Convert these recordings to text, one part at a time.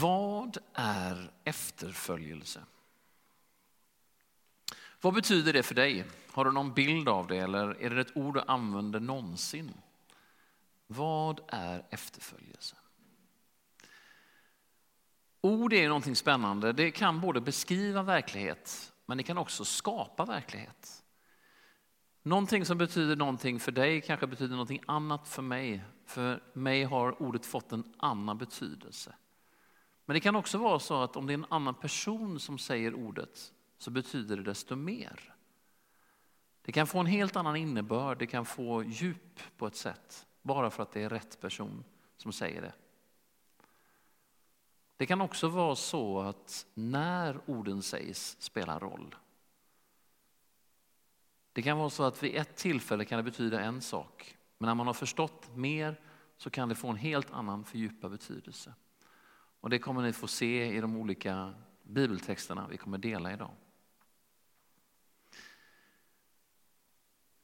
Vad är efterföljelse? Vad betyder det för dig? Har du någon bild av det eller är det ett ord du använder någonsin? Vad är efterföljelse? Ord är någonting spännande. Det kan både beskriva verklighet men det kan också skapa verklighet. Någonting som betyder någonting för dig kanske betyder någonting annat för mig. För mig har ordet fått en annan betydelse. Men det kan också vara så att om det är en annan person som säger ordet så betyder det desto mer. Det kan få en helt annan innebörd, det kan få djup på ett sätt bara för att det är rätt person som säger det. Det kan också vara så att när orden sägs spelar roll. Det kan vara så att vid ett tillfälle kan det betyda en sak, men när man har förstått mer så kan det få en helt annan fördjupad betydelse. Och det kommer ni få se i de olika bibeltexterna vi kommer dela idag.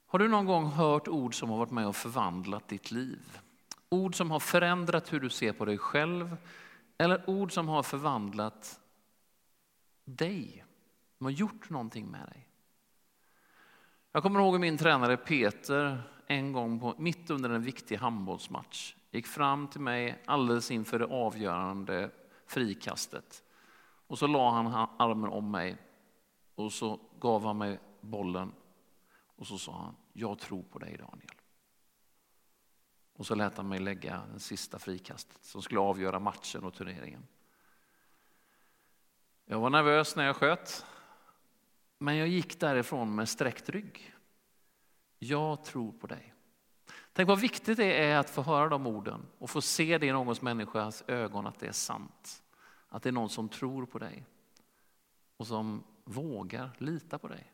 Har du någon gång hört ord som har varit med och förvandlat ditt liv? Ord som har förändrat hur du ser på dig själv eller ord som har förvandlat dig, som har gjort någonting med dig. Jag kommer ihåg min tränare Peter en gång på, mitt under en viktig handbollsmatch gick fram till mig alldeles inför det avgörande frikastet. Och så la han armen om mig och så gav han mig bollen och så sa han, jag tror på dig Daniel. Och så lät han mig lägga den sista frikastet som skulle avgöra matchen och turneringen. Jag var nervös när jag sköt, men jag gick därifrån med sträckt rygg. Jag tror på dig. Tänk vad viktigt det är att få höra de orden och få se det i någons människas ögon att det är sant. Att det är någon som tror på dig och som vågar lita på dig.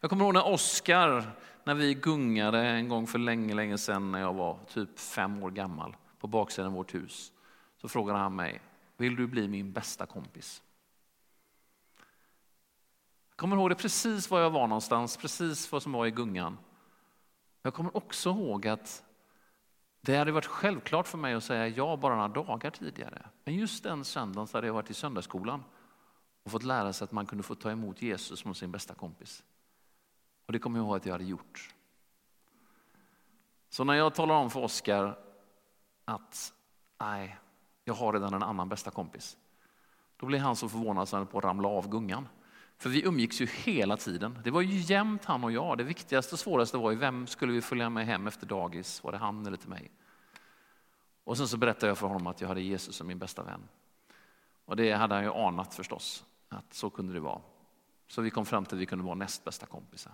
Jag kommer ihåg när Oskar, när vi gungade en gång för länge, länge sedan när jag var typ fem år gammal på baksidan av vårt hus. Så frågade han mig, vill du bli min bästa kompis? Jag kommer ihåg det precis var jag var någonstans, precis vad som var i gungan. Jag kommer också ihåg att det hade varit självklart för mig att säga ja bara några dagar tidigare. Men just den söndagen hade jag varit i söndagsskolan och fått lära sig att man kunde få ta emot Jesus som sin bästa kompis. Och det kommer jag ihåg att jag hade gjort. Så när jag talar om för Oskar att nej, jag har redan en annan bästa kompis. Då blir han så förvånad så han på att ramla av gungan. För vi umgicks ju hela tiden. Det var ju jämnt han och jag. Det viktigaste och svåraste var ju vem skulle vi följa med hem efter dagis? Var det han eller till mig? Och sen så berättade jag för honom att jag hade Jesus som min bästa vän. Och det hade han ju anat förstås, att så kunde det vara. Så vi kom fram till att vi kunde vara näst bästa kompisar.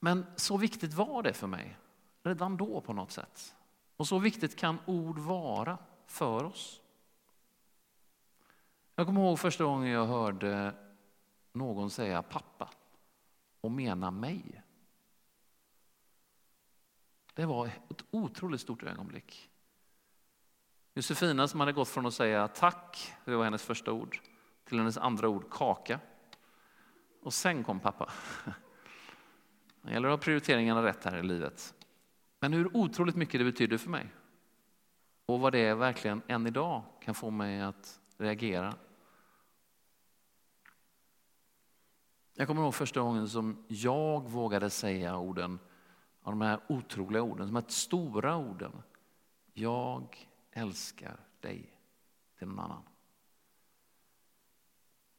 Men så viktigt var det för mig redan då på något sätt. Och så viktigt kan ord vara för oss. Jag kommer ihåg första gången jag hörde någon säga pappa och mena mig. Det var ett otroligt stort ögonblick. Josefina som hade gått från att säga tack, det var hennes första ord, till hennes andra ord kaka. Och sen kom pappa. Det gäller att ha prioriteringarna rätt här i livet. Men hur otroligt mycket det betydde för mig. Och vad det verkligen än idag kan få mig att reagera. Jag kommer ihåg första gången som jag vågade säga orden, de här otroliga orden, de här stora orden. Jag älskar dig till någon annan.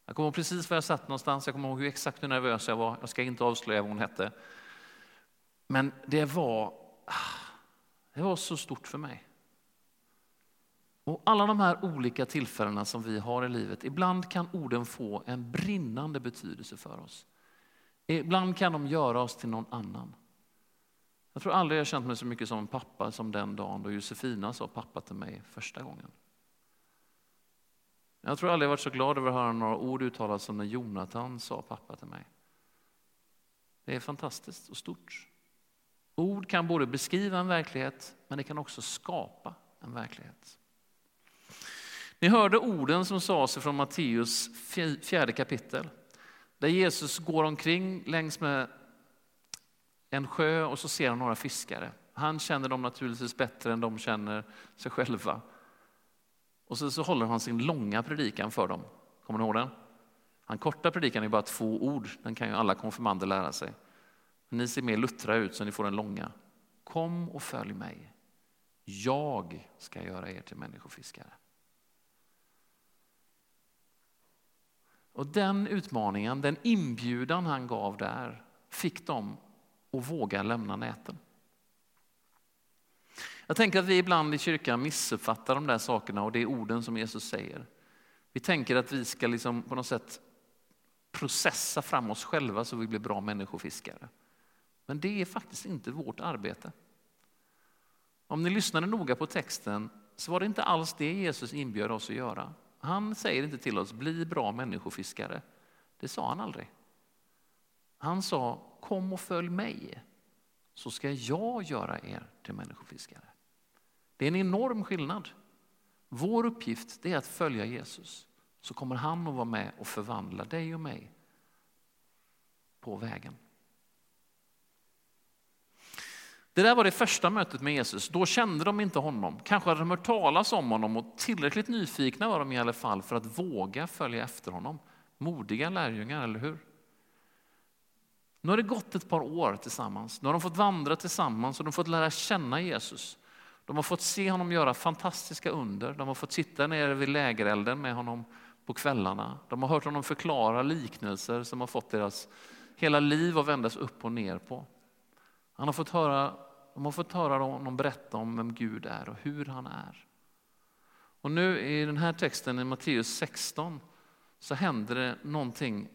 Jag kommer ihåg precis var jag satt någonstans, jag kommer ihåg exakt hur nervös jag var. Jag ska inte avslöja vad hon hette. Men det var, ah, det var så stort för mig. Och alla de här olika tillfällena som vi har i livet, ibland kan orden få en brinnande betydelse för oss. Ibland kan de göra oss till någon annan. Jag tror aldrig jag känt mig så mycket som en pappa som den dagen då Josefina sa pappa till mig första gången. Jag tror aldrig jag varit så glad över att höra några ord uttalas som när Jonathan sa pappa till mig. Det är fantastiskt och stort. Ord kan både beskriva en verklighet, men det kan också skapa en verklighet. Ni hörde orden som sades från Matteus fjärde kapitel. Där Jesus går omkring längs med en sjö och så ser han några fiskare. Han känner dem naturligtvis bättre än de känner sig själva. Och så, så håller han sin långa predikan för dem. Kommer ni ihåg den? Han korta predikan är bara två ord, den kan ju alla konfirmander lära sig. Ni ser mer luttra ut så ni får den långa. Kom och följ mig. Jag ska göra er till människofiskare. Och den utmaningen, den inbjudan han gav där, fick dem att våga lämna näten. Jag tänker att vi ibland i kyrkan missuppfattar de där sakerna och det är orden som Jesus säger. Vi tänker att vi ska liksom på något sätt processa fram oss själva så vi blir bra människofiskare. Men det är faktiskt inte vårt arbete. Om ni lyssnade noga på texten så var det inte alls det Jesus inbjöd oss att göra. Han säger inte till oss, bli bra människofiskare. Det sa han aldrig. Han sa, kom och följ mig så ska jag göra er till människofiskare. Det är en enorm skillnad. Vår uppgift är att följa Jesus så kommer han att vara med och förvandla dig och mig på vägen. Det där var det första mötet med Jesus. Då kände de inte honom. Kanske hade de hört talas om honom och tillräckligt nyfikna var de i alla fall för att våga följa efter honom. Modiga lärjungar, eller hur? Nu har det gått ett par år tillsammans. Nu har de fått vandra tillsammans och de har fått lära känna Jesus. De har fått se honom göra fantastiska under. De har fått sitta nere vid lägerelden med honom på kvällarna. De har hört honom förklara liknelser som har fått deras hela liv att vändas upp och ner på. Han har fått höra, de har fått höra honom berätta om vem Gud är och hur han är. Och nu i den här texten i Matteus 16 så händer det någonting.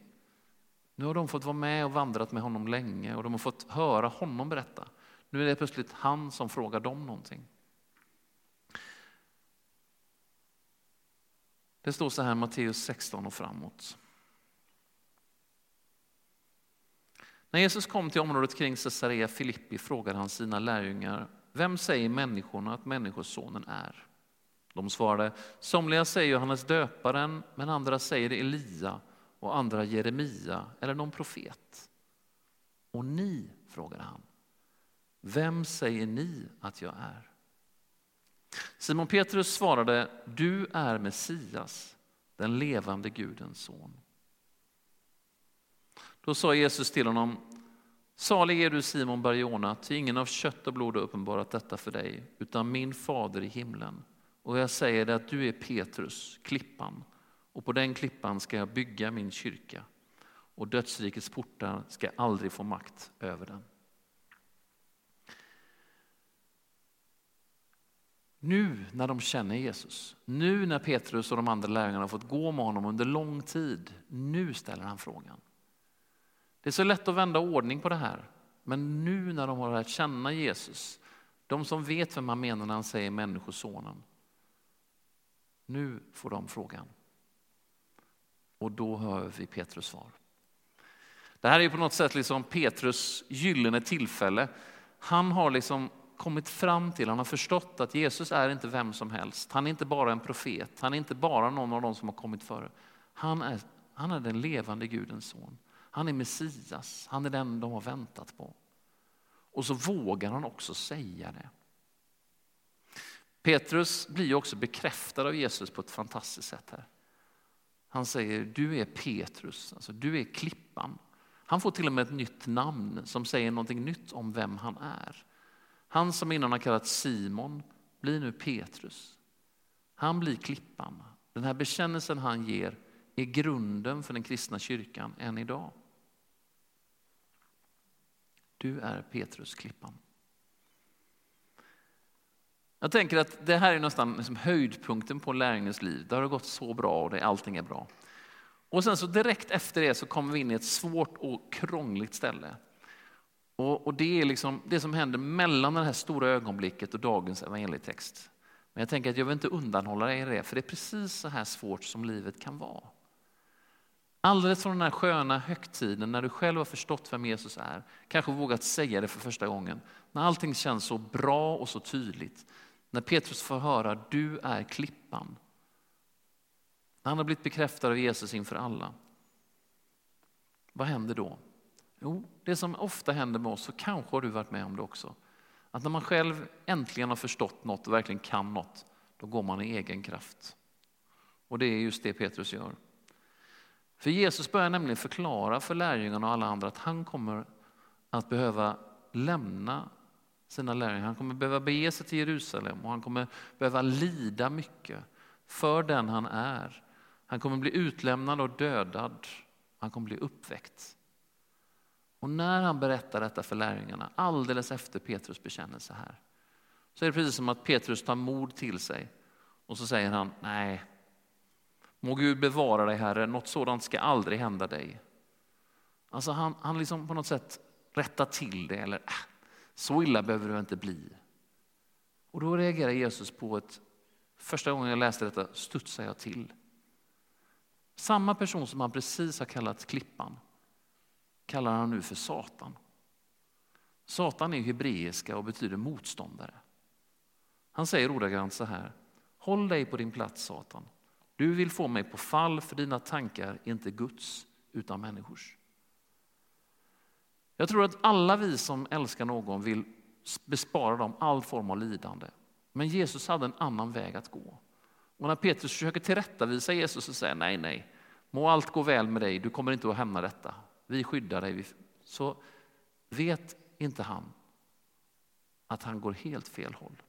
Nu har de fått vara med och vandrat med honom länge och de har fått höra honom berätta. Nu är det plötsligt han som frågar dem någonting. Det står så här Matteus 16 och framåt. När Jesus kom till området kring Caesarea Filippi frågade han sina lärjungar, vem säger människorna att Människosonen är? De svarade, somliga säger Johannes döparen, men andra säger Elia och andra Jeremia eller någon profet. Och ni, frågade han, vem säger ni att jag är? Simon Petrus svarade, du är Messias, den levande Gudens son. Då sa Jesus till honom, salig är du Simon Barjona, ty ingen av kött och blod har uppenbarat detta för dig, utan min fader i himlen. Och jag säger dig att du är Petrus, klippan, och på den klippan ska jag bygga min kyrka, och dödsrikets portar ska aldrig få makt över den. Nu när de känner Jesus, nu när Petrus och de andra lärjungarna har fått gå med honom under lång tid, nu ställer han frågan. Det är så lätt att vända ordning på det här. Men nu när de har lärt känna Jesus, de som vet vem han menar när han säger människosonen. Nu får de frågan. Och då hör vi Petrus svar. Det här är på något sätt liksom Petrus gyllene tillfälle. Han har liksom kommit fram till, han har förstått att Jesus är inte vem som helst. Han är inte bara en profet, han är inte bara någon av de som har kommit före. Han är, han är den levande Gudens son. Han är Messias, han är den de har väntat på. Och så vågar han också säga det. Petrus blir också bekräftad av Jesus på ett fantastiskt sätt här. Han säger, du är Petrus, alltså du är klippan. Han får till och med ett nytt namn som säger någonting nytt om vem han är. Han som innan har kallats Simon blir nu Petrus. Han blir klippan. Den här bekännelsen han ger är grunden för den kristna kyrkan än idag. Du är Petrus klippan. Jag tänker att det här är nästan liksom höjdpunkten på lärjungens liv. Det har gått så bra och det, allting är bra. Och sen så direkt efter det så kommer vi in i ett svårt och krångligt ställe. Och, och det är liksom det som händer mellan det här stora ögonblicket och dagens evangelietext. Men jag tänker att jag vill inte undanhålla er det, för det är precis så här svårt som livet kan vara. Alldeles från den här sköna högtiden när du själv har förstått vem Jesus är, kanske vågat säga det för första gången, när allting känns så bra och så tydligt. När Petrus får höra, du är klippan. När han har blivit bekräftad av Jesus inför alla. Vad händer då? Jo, det som ofta händer med oss, så kanske har du varit med om det också, Att när man själv äntligen har förstått något och verkligen kan något, då går man i egen kraft. Och det är just det Petrus gör. För Jesus börjar nämligen förklara för lärjungarna och alla andra att han kommer att behöva lämna sina lärjungar. Han kommer behöva bege sig till Jerusalem och han kommer behöva lida mycket för den han är. Han kommer bli utlämnad och dödad. Han kommer bli uppväckt. Och när han berättar detta för lärjungarna, alldeles efter Petrus bekännelse här, så är det precis som att Petrus tar mod till sig och så säger han, nej, må Gud bevara dig Herre, något sådant ska aldrig hända dig. Alltså han, han liksom på något sätt rättar till det, eller äh, så illa behöver du inte bli. Och då reagerar Jesus på ett, första gången jag läste detta studsar jag till. Samma person som han precis har kallat klippan kallar han nu för Satan. Satan är hebreiska och betyder motståndare. Han säger ordagrant så här. Håll dig på din plats Satan. Du vill få mig på fall för dina tankar är inte Guds utan människors. Jag tror att alla vi som älskar någon vill bespara dem all form av lidande. Men Jesus hade en annan väg att gå. Och när Petrus försöker tillrättavisa Jesus och säger nej, nej, må allt gå väl med dig, du kommer inte att hämna detta. Vi skyddar dig. Så vet inte han att han går helt fel håll.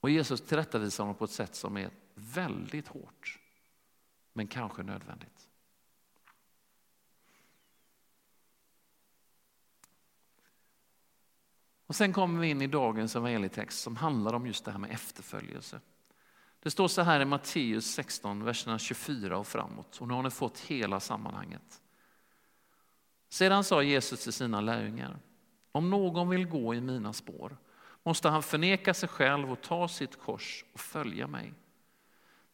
Och Jesus tillrättavisar honom på ett sätt som är väldigt hårt, men kanske nödvändigt. Och sen kommer vi in i dagens evangelietext som handlar om just det här med efterföljelse. Det står så här i Matteus 16, verserna 24 och framåt. Och nu har ni fått hela sammanhanget. Sedan sa Jesus till sina lärjungar, om någon vill gå i mina spår måste han förneka sig själv och ta sitt kors och följa mig.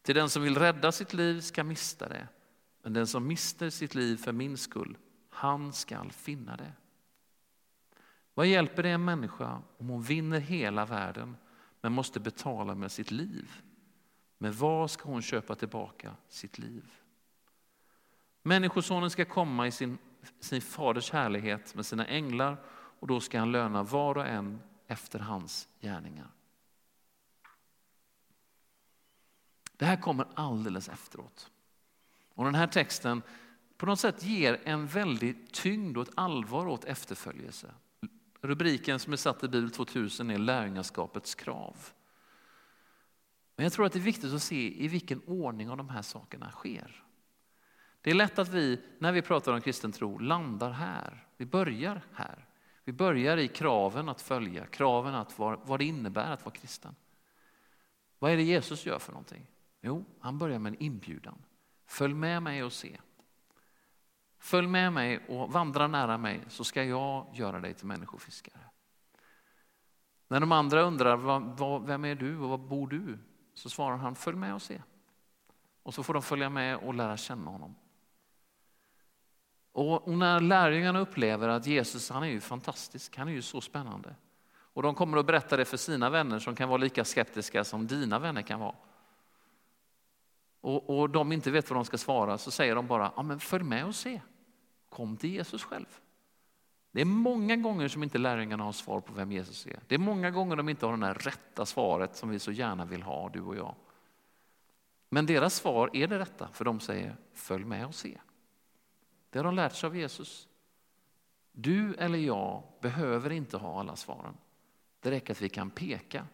Till den som vill rädda sitt liv ska mista det, men den som mister sitt liv för min skull, han skall finna det. Vad hjälper det en människa om hon vinner hela världen men måste betala med sitt liv? Med vad ska hon köpa tillbaka sitt liv? Människosonen ska komma i sin, sin faders härlighet med sina änglar och då ska han löna var och en efter hans gärningar. Det här kommer alldeles efteråt. Och den här texten på något sätt ger en väldig tyngd och ett allvar åt efterföljelse. Rubriken som är satt i Bibel 2000 är lärjungaskapets krav. Men jag tror att det är viktigt att se i vilken ordning av de här sakerna sker. Det är lätt att vi, när vi pratar om kristen tro, landar här. Vi börjar här. Vi börjar i kraven att följa, kraven att vad, vad det innebär att vara kristen. Vad är det Jesus gör för någonting? Jo, han börjar med en inbjudan. Följ med mig och se. Följ med mig och vandra nära mig så ska jag göra dig till människofiskare. När de andra undrar vem är du och var bor du? Så svarar han följ med och se. Och så får de följa med och lära känna honom. Och när lärjungarna upplever att Jesus han är ju fantastisk, han är ju så spännande. Och de kommer att berätta det för sina vänner som kan vara lika skeptiska som dina vänner kan vara. Och, och de inte vet vad de ska svara så säger de bara, ja, men följ med och se. Kom till Jesus själv. Det är många gånger som inte lärjungarna har svar på vem Jesus är. Det är många gånger de inte har det där rätta svaret som vi så gärna vill ha, du och jag. Men deras svar är det rätta, för de säger följ med och se. Det har de lärt sig av Jesus. Du eller jag behöver inte ha alla svaren. Det räcker att vi kan peka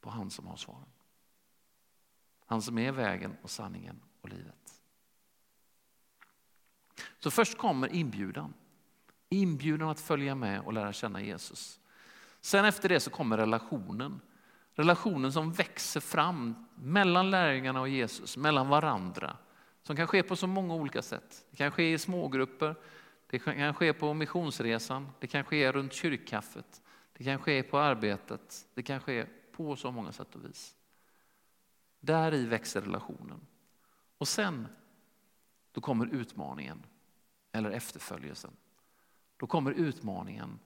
på han som har svaren. Han som är vägen och sanningen och livet. Så först kommer inbjudan. Inbjudan att följa med och lära känna Jesus. Sen efter det så kommer relationen. Relationen som växer fram mellan lärjungarna och Jesus, mellan varandra. Som kan ske på så många olika sätt. Det kan ske i smågrupper, det kan ske på missionsresan, det kan ske runt kyrkkaffet, det kan ske på arbetet, det kan ske på så många sätt och vis. Där i växer relationen. Och sen, då kommer utmaningen, eller efterföljelsen. Då kommer utmaningen,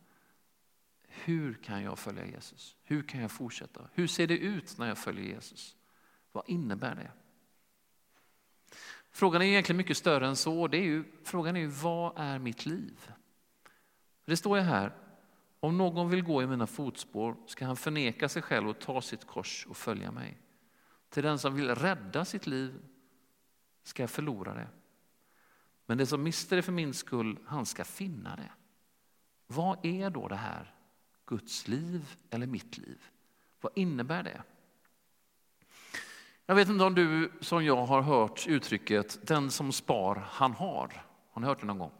hur kan jag följa Jesus? Hur kan jag fortsätta? Hur ser det ut när jag följer Jesus? Vad innebär det? Frågan är egentligen mycket större än så. Det är ju, frågan är ju, vad är mitt liv? Det står ju här, Om någon vill gå i mina fotspår ska han förneka sig själv och ta sitt kors och följa mig. Till den som vill rädda sitt liv ska jag förlora det. Men det som mister det för min skull, han ska finna det. Vad är då det här? Guds liv eller mitt liv? Vad innebär det? Jag vet inte om du som jag har hört uttrycket den som spar han har. Har ni hört det någon gång?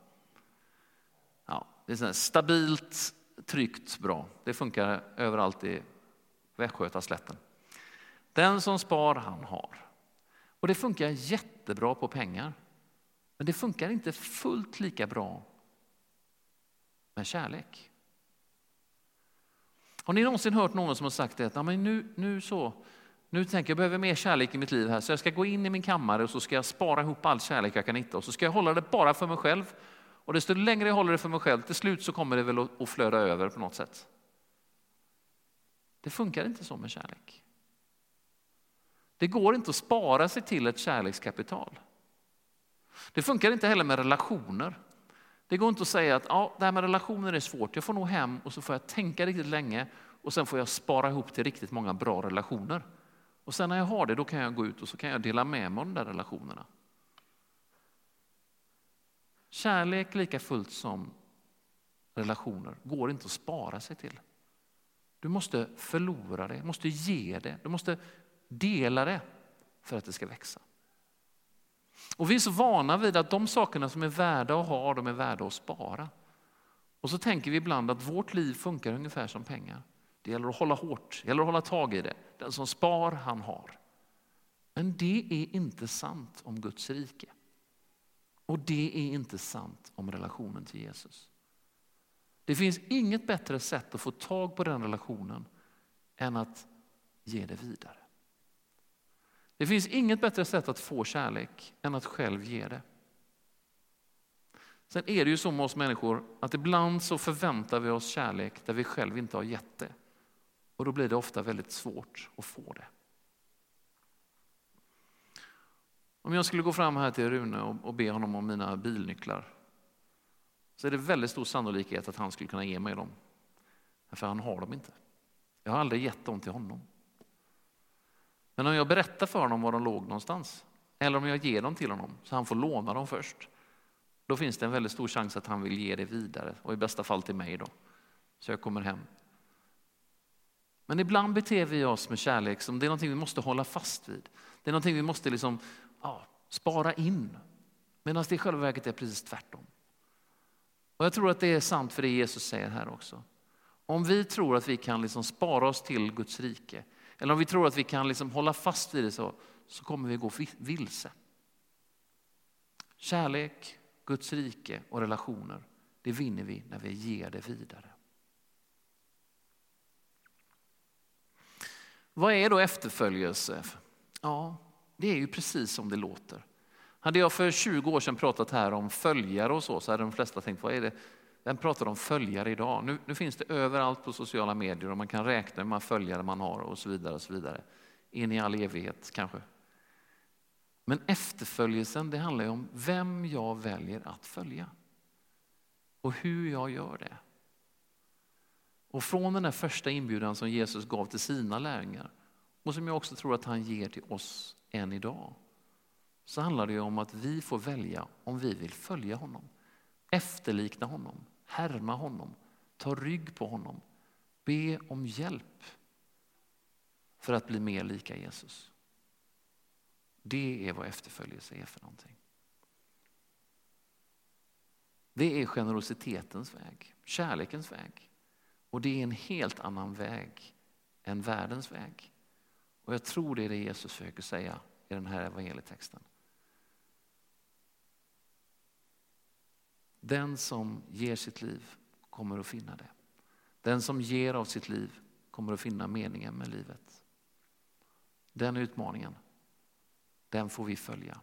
Ja, det är stabilt, tryggt, bra. Det funkar överallt i Västgötaslätten. Den som spar han har. Och det funkar jättebra på pengar. Men det funkar inte fullt lika bra med kärlek. Har ni någonsin hört någon som har sagt det? Att, men nu, nu, så, nu tänker jag behöver mer kärlek i mitt liv här så jag ska gå in i min kammare och så ska jag spara ihop all kärlek jag kan hitta och så ska jag hålla det bara för mig själv. Och desto längre jag håller det för mig själv, till slut så kommer det väl att flöda över på något sätt. Det funkar inte så med kärlek. Det går inte att spara sig till ett kärlekskapital. Det funkar inte heller med relationer. Det går inte att säga att ja, det här med relationer är svårt, jag får nog hem och så får jag tänka riktigt länge och sen får jag spara ihop till riktigt många bra relationer. Och sen när jag har det, då kan jag gå ut och så kan jag dela med mig av de där relationerna. Kärlek lika fullt som relationer går inte att spara sig till. Du måste förlora det, du måste ge det, du måste dela det för att det ska växa. Och vi är så vana vid att de sakerna som är värda att ha, de är värda att spara. Och så tänker vi ibland att vårt liv funkar ungefär som pengar. Det gäller att hålla hårt, det gäller att hålla tag i det. Den som spar, han har. Men det är inte sant om Guds rike. Och det är inte sant om relationen till Jesus. Det finns inget bättre sätt att få tag på den relationen än att ge det vidare. Det finns inget bättre sätt att få kärlek än att själv ge det. Sen är det ju så med oss människor att ibland så förväntar vi oss kärlek där vi själv inte har gett det. Och då blir det ofta väldigt svårt att få det. Om jag skulle gå fram här till Rune och be honom om mina bilnycklar så är det väldigt stor sannolikhet att han skulle kunna ge mig dem. För han har dem inte. Jag har aldrig gett dem till honom. Men om jag berättar för honom var de låg någonstans, eller om jag ger dem till honom så han får låna dem först, då finns det en väldigt stor chans att han vill ge det vidare och i bästa fall till mig då. Så jag kommer hem. Men ibland beter vi oss med kärlek som det är någonting vi måste hålla fast vid. Det är någonting vi måste liksom, ja, spara in. Medan det i själva verket är precis tvärtom. Och jag tror att det är sant för det Jesus säger här också. Om vi tror att vi kan liksom spara oss till Guds rike eller om vi tror att vi kan liksom hålla fast vid det så, så kommer vi gå vilse. Kärlek, Guds rike och relationer, det vinner vi när vi ger det vidare. Vad är då efterföljelse? Ja, det är ju precis som det låter. Hade jag för 20 år sedan pratat här om följare och så, så hade de flesta tänkt, vad är det? Den pratar om följare idag? Nu, nu, finns det överallt på sociala medier och man kan räkna hur många följare man har och så vidare. och så vidare. In i all evighet kanske. Men efterföljelsen det handlar om vem jag väljer att följa. Och hur jag gör det. Och från den första inbjudan som Jesus gav till sina lärjungar och som jag också tror att han ger till oss än idag så handlar det om att vi får välja om vi vill följa honom, efterlikna honom, härma honom, ta rygg på honom, be om hjälp för att bli mer lika Jesus. Det är vad efterföljelse är för någonting. Det är generositetens väg, kärlekens väg. Och det är en helt annan väg än världens väg. Och jag tror det är det Jesus försöker säga i den här evangelietexten. Den som ger sitt liv kommer att finna det. Den som ger av sitt liv kommer att finna meningen med livet. Den utmaningen, den får vi följa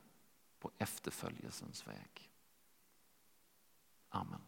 på efterföljelsens väg. Amen.